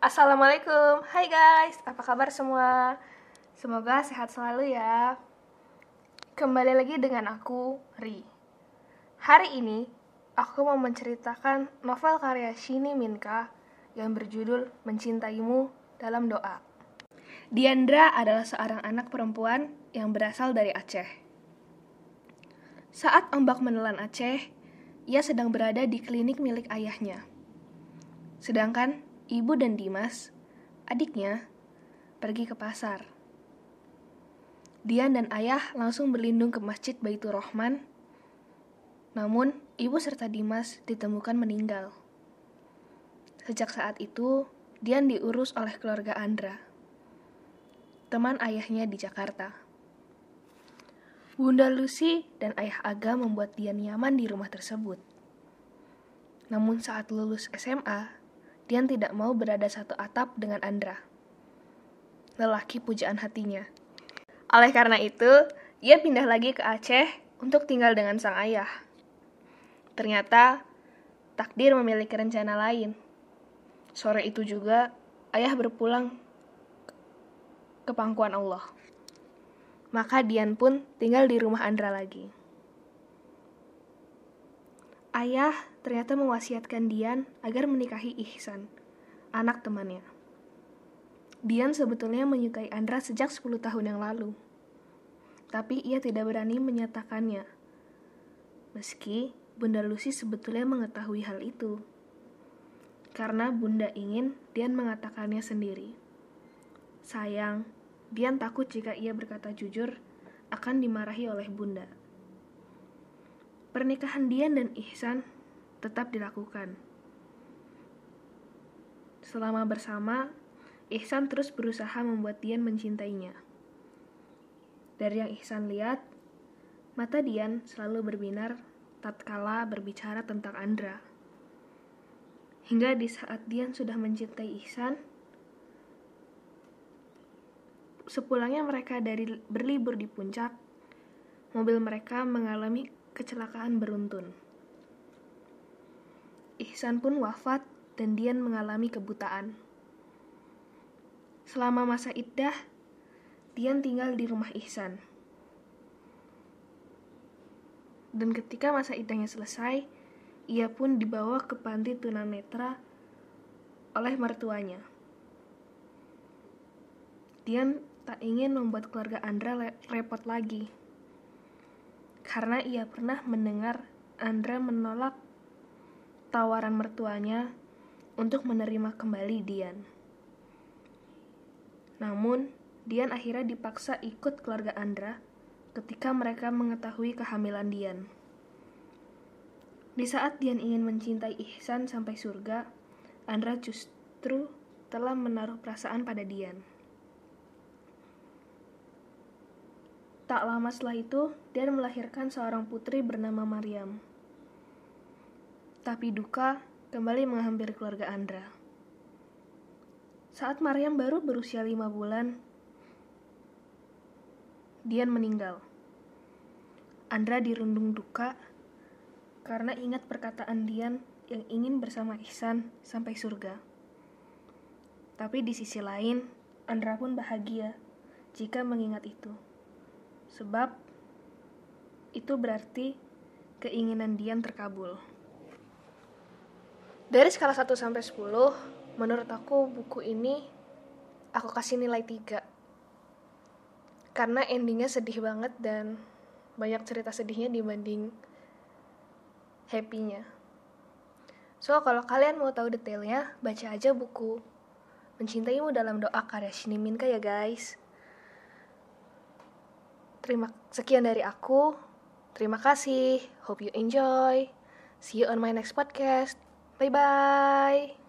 Assalamualaikum, hai guys, apa kabar semua? Semoga sehat selalu ya. Kembali lagi dengan aku, Ri. Hari ini, aku mau menceritakan novel karya Shini Minka yang berjudul Mencintaimu dalam Doa. Diandra adalah seorang anak perempuan yang berasal dari Aceh. Saat ombak menelan Aceh, ia sedang berada di klinik milik ayahnya. Sedangkan ibu dan Dimas, adiknya, pergi ke pasar. Dian dan ayah langsung berlindung ke Masjid Baitur Rahman. Namun, ibu serta Dimas ditemukan meninggal. Sejak saat itu, Dian diurus oleh keluarga Andra, teman ayahnya di Jakarta. Bunda Lucy dan ayah Aga membuat Dian nyaman di rumah tersebut. Namun saat lulus SMA, Dian tidak mau berada satu atap dengan Andra, lelaki pujaan hatinya. Oleh karena itu, ia pindah lagi ke Aceh untuk tinggal dengan sang ayah. Ternyata, takdir memiliki rencana lain. Sore itu juga, ayah berpulang ke pangkuan Allah. Maka Dian pun tinggal di rumah Andra lagi. Ayah ternyata mewasiatkan Dian agar menikahi Ihsan, anak temannya. Dian sebetulnya menyukai Andra sejak 10 tahun yang lalu. Tapi ia tidak berani menyatakannya. Meski Bunda Lucy sebetulnya mengetahui hal itu. Karena Bunda ingin Dian mengatakannya sendiri. Sayang, Dian takut jika ia berkata jujur akan dimarahi oleh Bunda. Pernikahan Dian dan Ihsan tetap dilakukan. Selama bersama, Ihsan terus berusaha membuat Dian mencintainya. Dari yang Ihsan lihat, mata Dian selalu berbinar tatkala berbicara tentang Andra. Hingga di saat Dian sudah mencintai Ihsan, sepulangnya mereka dari berlibur di puncak, mobil mereka mengalami kecelakaan beruntun. Ihsan pun wafat dan Dian mengalami kebutaan. Selama masa iddah, Dian tinggal di rumah Ihsan. Dan ketika masa iddahnya selesai, ia pun dibawa ke panti tunanetra oleh mertuanya. Dian tak ingin membuat keluarga Andra repot lagi karena ia pernah mendengar Andra menolak tawaran mertuanya untuk menerima kembali Dian. Namun, Dian akhirnya dipaksa ikut keluarga Andra ketika mereka mengetahui kehamilan Dian. Di saat Dian ingin mencintai Ihsan sampai surga, Andra justru telah menaruh perasaan pada Dian. Tak lama setelah itu, Dian melahirkan seorang putri bernama Maryam. Tapi duka kembali menghampiri keluarga Andra. Saat Maryam baru berusia lima bulan, Dian meninggal. Andra dirundung duka karena ingat perkataan Dian yang ingin bersama Ihsan sampai surga. Tapi di sisi lain, Andra pun bahagia jika mengingat itu. Sebab itu berarti keinginan Dian terkabul. Dari skala 1 sampai 10, menurut aku buku ini aku kasih nilai 3. Karena endingnya sedih banget dan banyak cerita sedihnya dibanding happy-nya. So, kalau kalian mau tahu detailnya, baca aja buku Mencintaimu dalam doa karya Shiniminka ya guys. Terima sekian dari aku. Terima kasih. Hope you enjoy. See you on my next podcast. Bye bye.